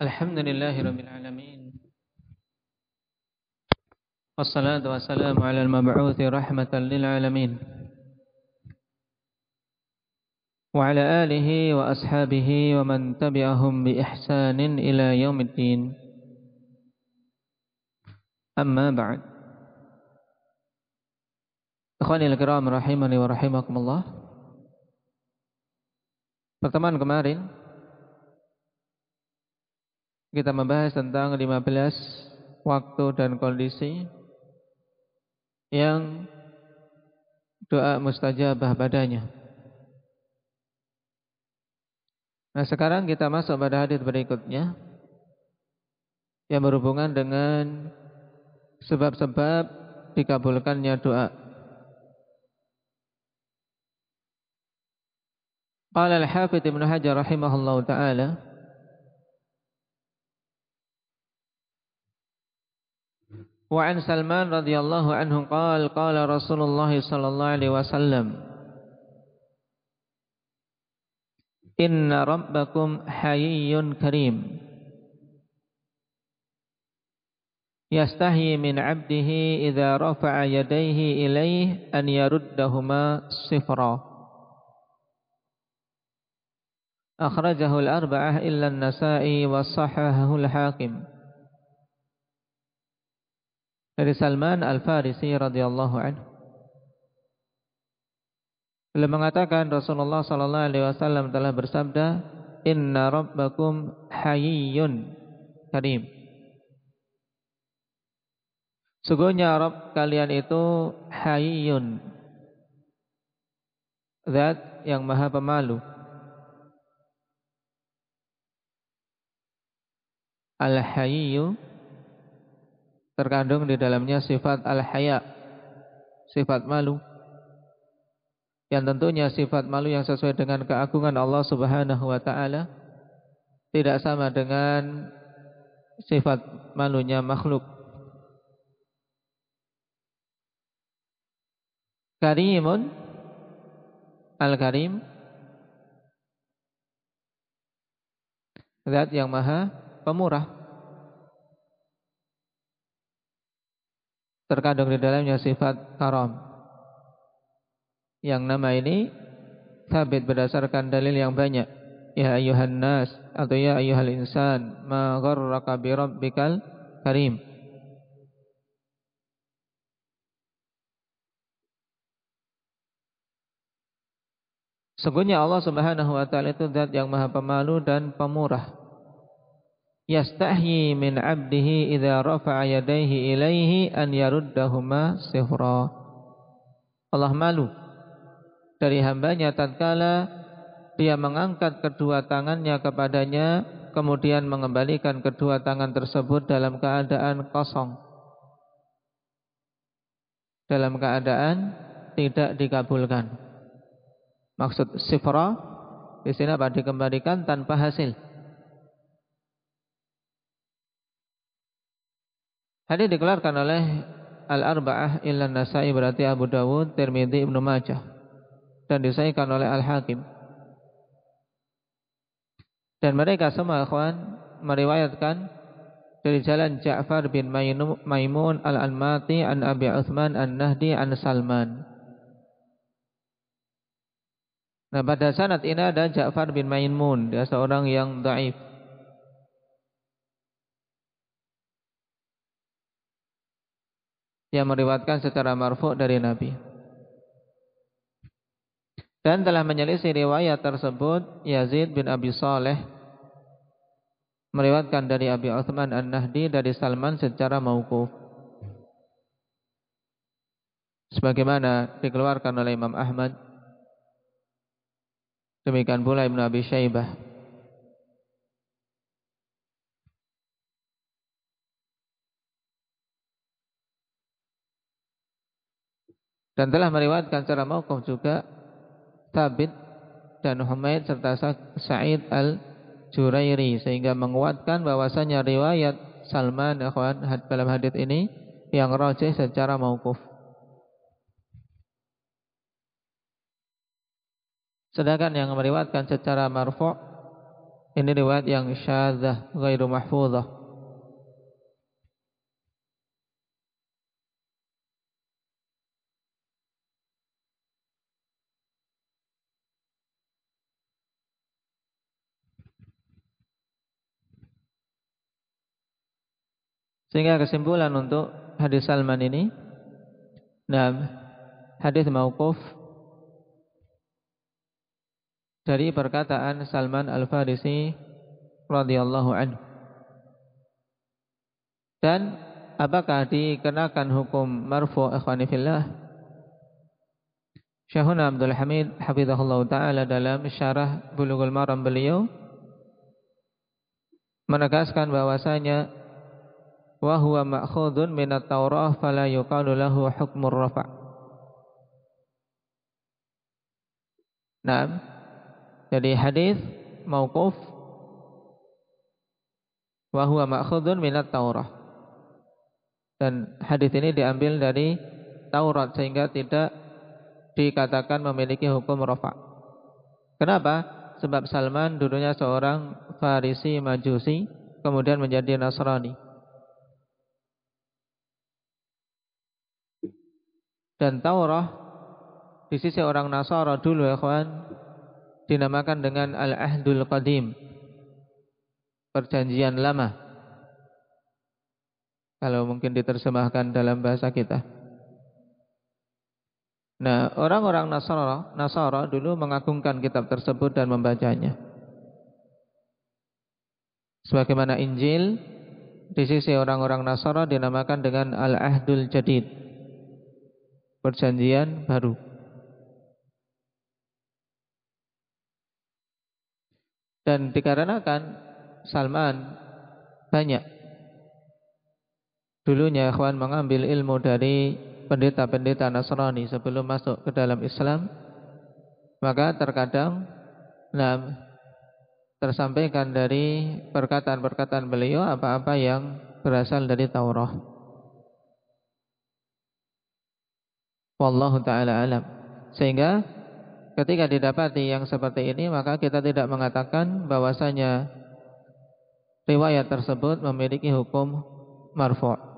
الحمد لله رب العالمين. والصلاة والسلام على المبعوث رحمة للعالمين. وعلى آله وأصحابه ومن تبعهم بإحسان إلى يوم الدين. أما بعد. أخواني الكرام رحمني ورحمكم الله. Pertemuan kemarin kita membahas tentang 15 waktu dan kondisi yang doa mustajabah padanya. Nah sekarang kita masuk pada hadis berikutnya yang berhubungan dengan sebab-sebab dikabulkannya doa. Qala al-Hafidh Ibnu Hajar rahimahullahu taala وعن سلمان رضي الله عنه قال قال رسول الله صلى الله عليه وسلم إن ربكم حيي كريم. يستحي من عبده إذا رفع يديه إليه أن يردهما صفرا. أخرجه الأربعة إلا النسائي وصححه الحاكم. Dari Salman Al-Farisi radhiyallahu anhu. Beliau mengatakan Rasulullah sallallahu alaihi wasallam telah bersabda, "Inna rabbakum hayyun karim." Sungguhnya Rabb kalian itu hayyun. Zat yang maha pemalu. Al-hayyu terkandung di dalamnya sifat al-haya, sifat malu. Yang tentunya sifat malu yang sesuai dengan keagungan Allah Subhanahu wa taala tidak sama dengan sifat malunya makhluk. Karimun Al-Karim Zat yang maha pemurah terkandung di dalamnya sifat karam. Yang nama ini sabit berdasarkan dalil yang banyak. Ya ayuhan nas atau ya ayuhal insan ma gharraka bi rabbikal karim. Sungguhnya Allah Subhanahu wa taala itu zat yang Maha Pemalu dan Pemurah yastahyi min 'abdihi idza rafa'a yadayhi ilaihi an yaruddahuma sihra. Allah malu dari hambanya tatkala dia mengangkat kedua tangannya kepadanya kemudian mengembalikan kedua tangan tersebut dalam keadaan kosong. Dalam keadaan tidak dikabulkan. Maksud sifra di sini apa dikembalikan tanpa hasil. Hadis dikeluarkan oleh Al-Arba'ah illa Nasai berarti Abu Dawud, Tirmidzi, Ibnu Majah dan disahihkan oleh Al-Hakim. Dan mereka semua ikhwan meriwayatkan dari jalan Ja'far bin Maimun Al-Anmati an Abi Uthman An-Nahdi an Salman. Nah pada sanad ini ada Ja'far bin Maimun, dia seorang yang daif. Yang meriwayatkan secara marfu dari Nabi. Dan telah menyelisih riwayat tersebut Yazid bin Abi Saleh meriwayatkan dari Abi Uthman An-Nahdi dari Salman secara mauquf. Sebagaimana dikeluarkan oleh Imam Ahmad. Demikian pula Ibnu Abi Syaibah. Dan telah meriwayatkan secara mauquf juga Thabit dan Humaid serta Sa'id al-Jurairi sehingga menguatkan bahwasanya riwayat Salman akhwan dalam hadis ini yang rajih secara mauquf. Sedangkan yang meriwayatkan secara marfu' Ini riwayat yang syadzah, ghairu mahfudzah. Sehingga kesimpulan untuk hadis Salman ini Nah, hadis mauquf dari perkataan Salman Al-Farisi radhiyallahu anhu. Dan apakah dikenakan hukum marfu ikhwani fillah? Syahuna Abdul Hamid hafizahullah taala dalam syarah Bulughul Maram beliau menegaskan bahwasanya wa huwa ma'khudun min at-Taurah fala yuqalu lahu hukmur rafa'. Nah, jadi hadis mauquf wa huwa ma'khudun min at-Taurah. Dan hadis ini diambil dari Taurat sehingga tidak dikatakan memiliki hukum rafa'. Kenapa? Sebab Salman dulunya seorang Farisi Majusi kemudian menjadi Nasrani. Dan Taurah di sisi orang Nasara dulu ya kawan dinamakan dengan Al-Ahdul Qadim. Perjanjian lama. Kalau mungkin diterjemahkan dalam bahasa kita. Nah, orang-orang Nasara, Nasara dulu mengagungkan kitab tersebut dan membacanya. Sebagaimana Injil di sisi orang-orang Nasara dinamakan dengan Al-Ahdul Jadid perjanjian baru. Dan dikarenakan Salman banyak dulunya ikhwan mengambil ilmu dari pendeta-pendeta Nasrani sebelum masuk ke dalam Islam, maka terkadang nah, tersampaikan dari perkataan-perkataan beliau apa-apa yang berasal dari Taurat. Wallahu taala alam. Sehingga ketika didapati yang seperti ini maka kita tidak mengatakan bahwasanya riwayat tersebut memiliki hukum marfu'.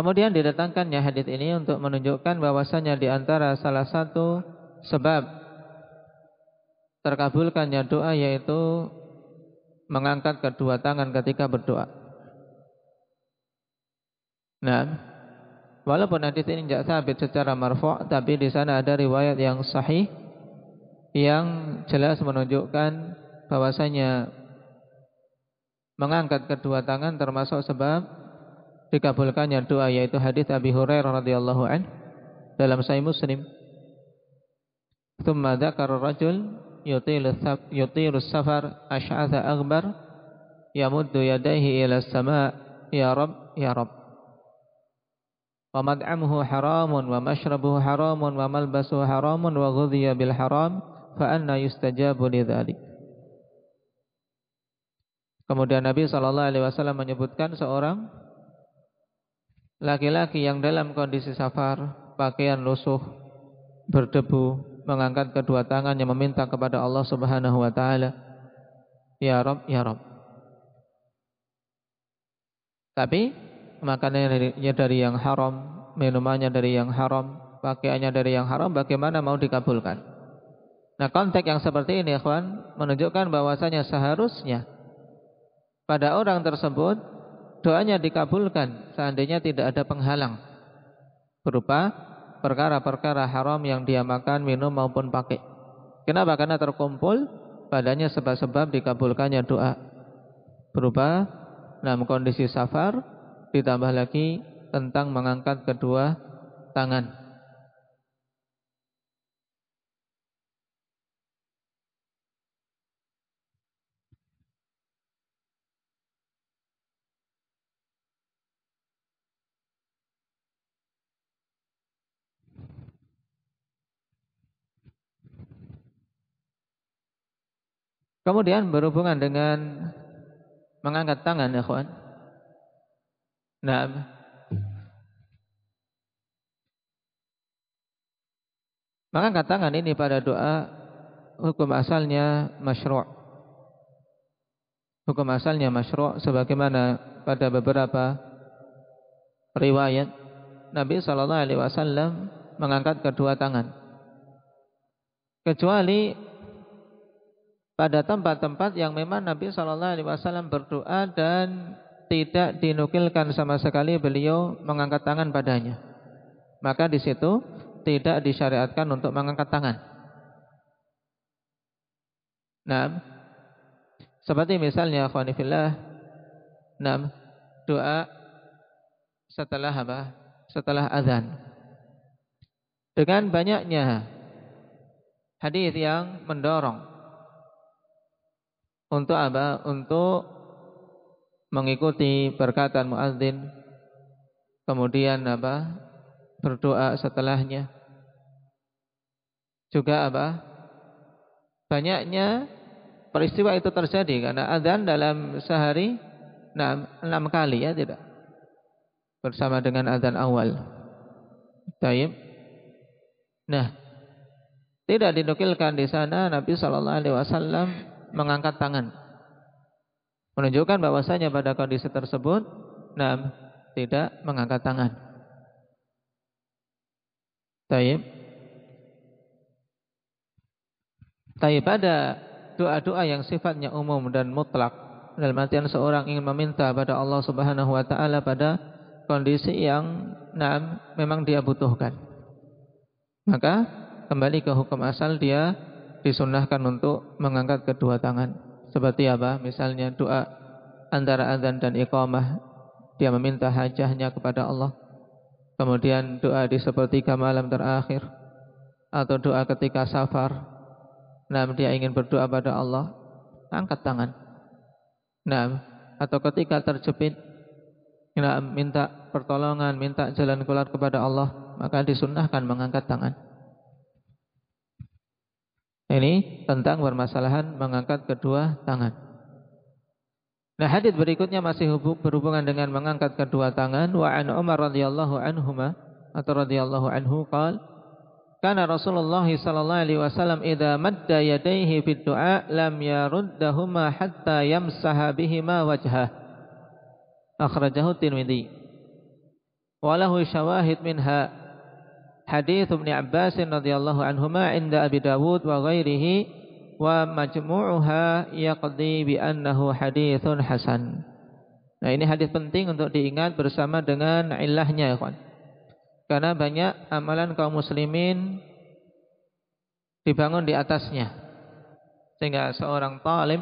Kemudian didatangkannya hadis ini untuk menunjukkan bahwasanya di antara salah satu sebab terkabulkannya doa yaitu mengangkat kedua tangan ketika berdoa. Nah, walaupun hadis ini tidak sabit secara marfu', tapi di sana ada riwayat yang sahih yang jelas menunjukkan bahwasanya mengangkat kedua tangan termasuk sebab dikabulkannya doa yaitu hadis Abi Hurairah radhiyallahu an dalam Sahih Muslim. Thumma dzakara rajul yutilu safar ash'atha aghbar yamuddu yadayhi ila as-sama' ya rab ya rab. Wa mad'amuhu haramun wa mashrabuhu haramun wa malbasuhu haramun wa ghudhiya bil haram fa anna yustajabu lidzalik. Kemudian Nabi sallallahu alaihi wasallam menyebutkan seorang Laki-laki yang dalam kondisi safar, pakaian lusuh, berdebu, mengangkat kedua tangannya meminta kepada Allah Subhanahu wa taala, "Ya Rob, ya Rob." Tapi makanannya dari yang haram, minumannya dari yang haram, pakaiannya dari yang haram, bagaimana mau dikabulkan? Nah, konteks yang seperti ini, ikhwan, menunjukkan bahwasanya seharusnya pada orang tersebut doanya dikabulkan seandainya tidak ada penghalang berupa perkara-perkara haram yang dia makan, minum maupun pakai. Kenapa? Karena terkumpul padanya sebab-sebab dikabulkannya doa berupa dalam kondisi safar ditambah lagi tentang mengangkat kedua tangan. Kemudian berhubungan dengan mengangkat tangan ya kawan. Nah, mengangkat tangan ini pada doa hukum asalnya masyru'. Hukum asalnya masyru' sebagaimana pada beberapa riwayat Nabi sallallahu alaihi wasallam mengangkat kedua tangan. Kecuali pada tempat-tempat yang memang Nabi Shallallahu Alaihi Wasallam berdoa dan tidak dinukilkan sama sekali beliau mengangkat tangan padanya. Maka di situ tidak disyariatkan untuk mengangkat tangan. Nah, seperti misalnya khwanifillah, nah, doa setelah apa? Setelah azan. Dengan banyaknya hadis yang mendorong untuk apa? Untuk mengikuti perkataan muadzin kemudian apa? berdoa setelahnya. Juga apa? Banyaknya peristiwa itu terjadi karena adzan dalam sehari enam, enam kali ya tidak bersama dengan adzan awal. Taib. Nah, tidak dinukilkan di sana Nabi Shallallahu Alaihi Wasallam mengangkat tangan. Menunjukkan bahwasanya pada kondisi tersebut, nah, tidak mengangkat tangan. Taib. Taib pada doa-doa yang sifatnya umum dan mutlak dalam artian seorang ingin meminta pada Allah Subhanahu wa taala pada kondisi yang nah, memang dia butuhkan. Maka kembali ke hukum asal dia disunahkan untuk mengangkat kedua tangan. Seperti apa? Misalnya doa antara azan dan iqamah. Dia meminta hajahnya kepada Allah. Kemudian doa di sepertiga malam terakhir. Atau doa ketika safar. Nah, dia ingin berdoa pada Allah. Angkat tangan. Nah, atau ketika terjepit. Nah, minta pertolongan, minta jalan keluar kepada Allah. Maka disunahkan mengangkat tangan. Ini tentang permasalahan mengangkat kedua tangan. Nah, hadis berikutnya masih berhubungan dengan mengangkat kedua tangan. Wa an Umar radhiyallahu anhuma atau radhiyallahu anhu qala Kana Rasulullah sallallahu alaihi wasallam idza madda yadayhi fi du'a lam yaruddahuma hatta yamsaha bihima wajhah. Akhrajahu Tirmidzi. Wa lahu syawahid minha hadis Ibnu Abbas radhiyallahu anhuma inda Abi Dawud wa ghairihi wa majmu'uha yaqdi bi annahu haditsun hasan. Nah, ini hadis penting untuk diingat bersama dengan ilahnya ya kawan. Karena banyak amalan kaum muslimin dibangun di atasnya. Sehingga seorang talib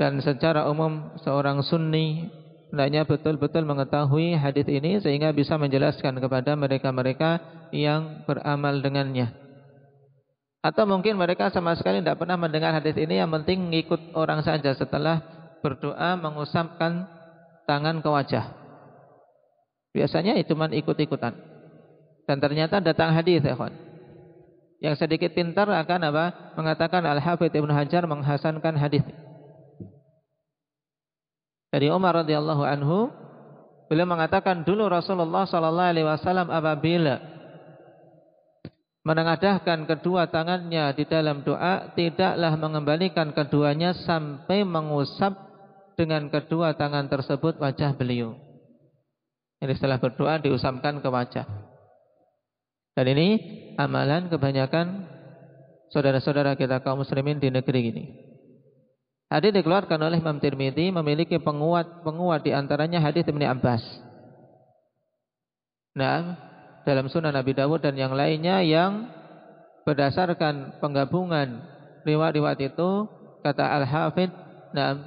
dan secara umum seorang sunni hendaknya betul-betul mengetahui hadis ini sehingga bisa menjelaskan kepada mereka-mereka yang beramal dengannya. Atau mungkin mereka sama sekali tidak pernah mendengar hadis ini, yang penting ngikut orang saja setelah berdoa mengusapkan tangan ke wajah. Biasanya itu cuma ikut-ikutan. Dan ternyata datang hadis ya. Yang sedikit pintar akan apa? Mengatakan Al-Hafidh Ibnu Hajar menghasankan hadis dari Umar radhiyallahu anhu beliau mengatakan dulu Rasulullah sallallahu alaihi wasallam apabila menengadahkan kedua tangannya di dalam doa tidaklah mengembalikan keduanya sampai mengusap dengan kedua tangan tersebut wajah beliau. Ini setelah berdoa diusapkan ke wajah. Dan ini amalan kebanyakan saudara-saudara kita kaum muslimin di negeri ini. Hadis dikeluarkan oleh Imam Tirmidzi memiliki penguat-penguat di antaranya hadis Ibnu Abbas. Nah, dalam Sunan Nabi Dawud dan yang lainnya yang berdasarkan penggabungan riwayat-riwayat itu kata Al-Hafidh nah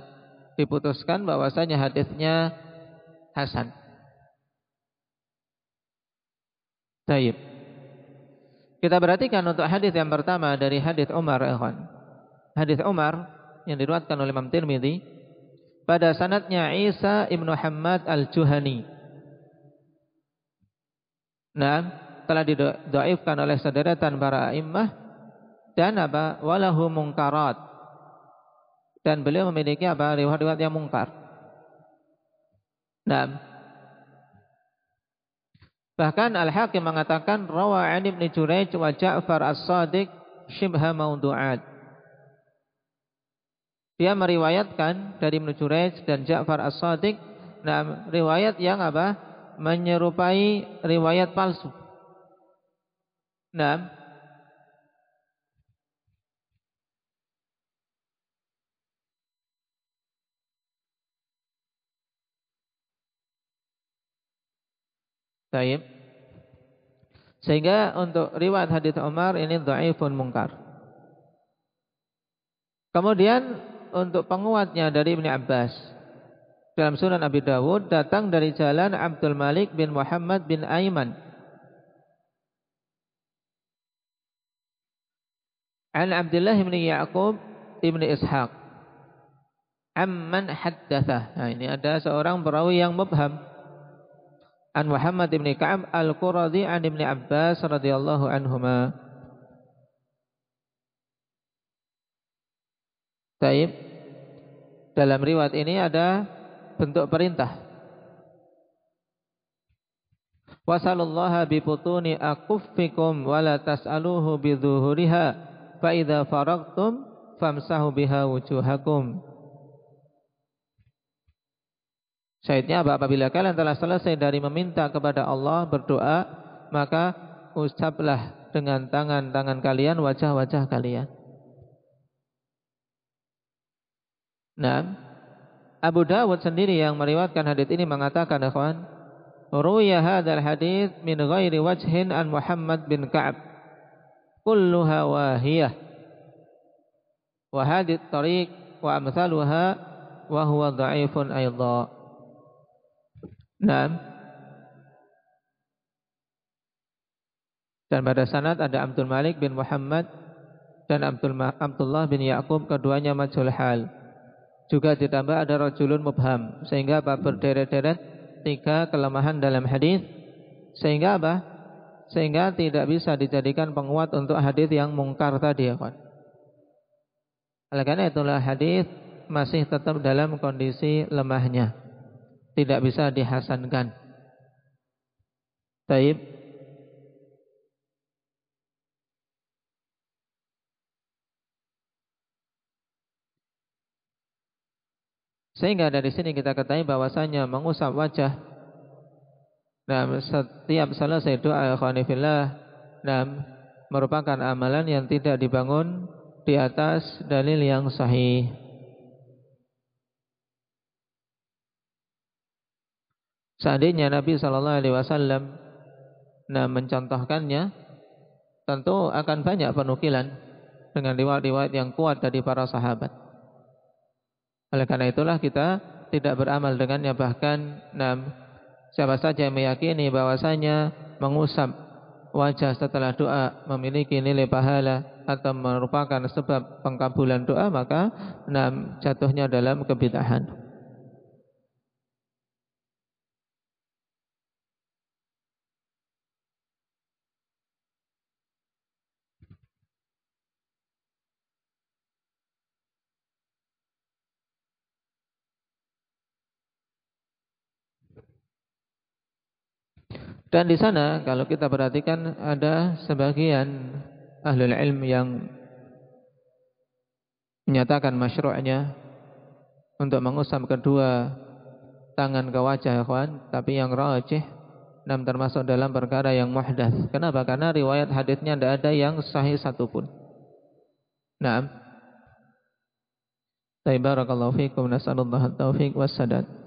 diputuskan bahwasanya hadisnya hasan. Taib. Kita perhatikan untuk hadis yang pertama dari hadis Umar. Hadis Umar yang diriwayatkan oleh Imam Tirmidzi pada sanadnya Isa ibnu Muhammad al-Juhani. Nah, telah didoaifkan oleh sederetan para imam dan apa? Walahu mungkarat. dan beliau memiliki apa riwayat-riwayat yang mungkar. Nah, bahkan Al-Hakim mengatakan rawa an Ibnu Jurayj wa Ja'far As-Sadiq shibha maudu'at. Dia meriwayatkan dari Ibnu dan Ja'far As-Sadiq nah riwayat yang apa? menyerupai riwayat palsu. Nah, Taib. Sehingga untuk riwayat hadis Umar ini dhaifun mungkar. Kemudian untuk penguatnya dari Ibnu Abbas dalam Sunan Abi Dawud datang dari jalan Abdul Malik bin Muhammad bin Aiman. An Abdullah bin Ya'qub bin Ishaq. Amman haddathah. Nah, ini ada seorang perawi yang mubham an Muhammad bin Ka'ab al-Quradi an Ibn Abbas radhiyallahu anhuma. Taib. Dalam riwayat ini ada bentuk perintah. Wasallallaha bi putuni akuffikum wa la tas'aluhu bi dhuhuriha fa idza faragtum famsahu biha wujuhakum. Syahidnya apabila kalian telah selesai dari meminta kepada Allah berdoa, maka ucaplah dengan tangan-tangan kalian wajah-wajah kalian. Nah, Abu Dawud sendiri yang meriwayatkan hadis ini mengatakan, "Ikhwan, ruwiya hadzal hadis min ghairi wajhin an Muhammad bin Ka'ab. Kulluha wahiyah. Wa hadith tariq wa amsaluha wa huwa dha'ifun aidha." Nah. Dan pada sanad ada Abdul Malik bin Muhammad dan Abdul Abdullah bin Yakub keduanya majhul hal. Juga ditambah ada rajulun mubham sehingga apa berderet-deret tiga kelemahan dalam hadis sehingga apa? Sehingga tidak bisa dijadikan penguat untuk hadis yang mungkar tadi ya kan. Oleh karena itulah hadis masih tetap dalam kondisi lemahnya tidak bisa dihasankan. Taib. Sehingga dari sini kita ketahui bahwasanya mengusap wajah dan setiap selesai doa khonifillah dan merupakan amalan yang tidak dibangun di atas dalil yang sahih. Seandainya Nabi Shallallahu Alaihi Wasallam nah mencontohkannya, tentu akan banyak penukilan dengan riwayat-riwayat yang kuat dari para sahabat. Oleh karena itulah kita tidak beramal dengannya bahkan nah, siapa saja yang meyakini bahwasanya mengusap wajah setelah doa memiliki nilai pahala atau merupakan sebab pengkabulan doa maka nah, jatuhnya dalam kebidahan. Dan di sana kalau kita perhatikan ada sebagian ahli ilm yang menyatakan masyru'nya untuk mengusap kedua tangan ke wajah ikhwan, tapi yang rajih nam termasuk dalam perkara yang muhdats. Kenapa? Karena riwayat hadisnya tidak ada yang sahih satupun. Naam. Barakallahu fiikum nasallallahu taufiq wassadad.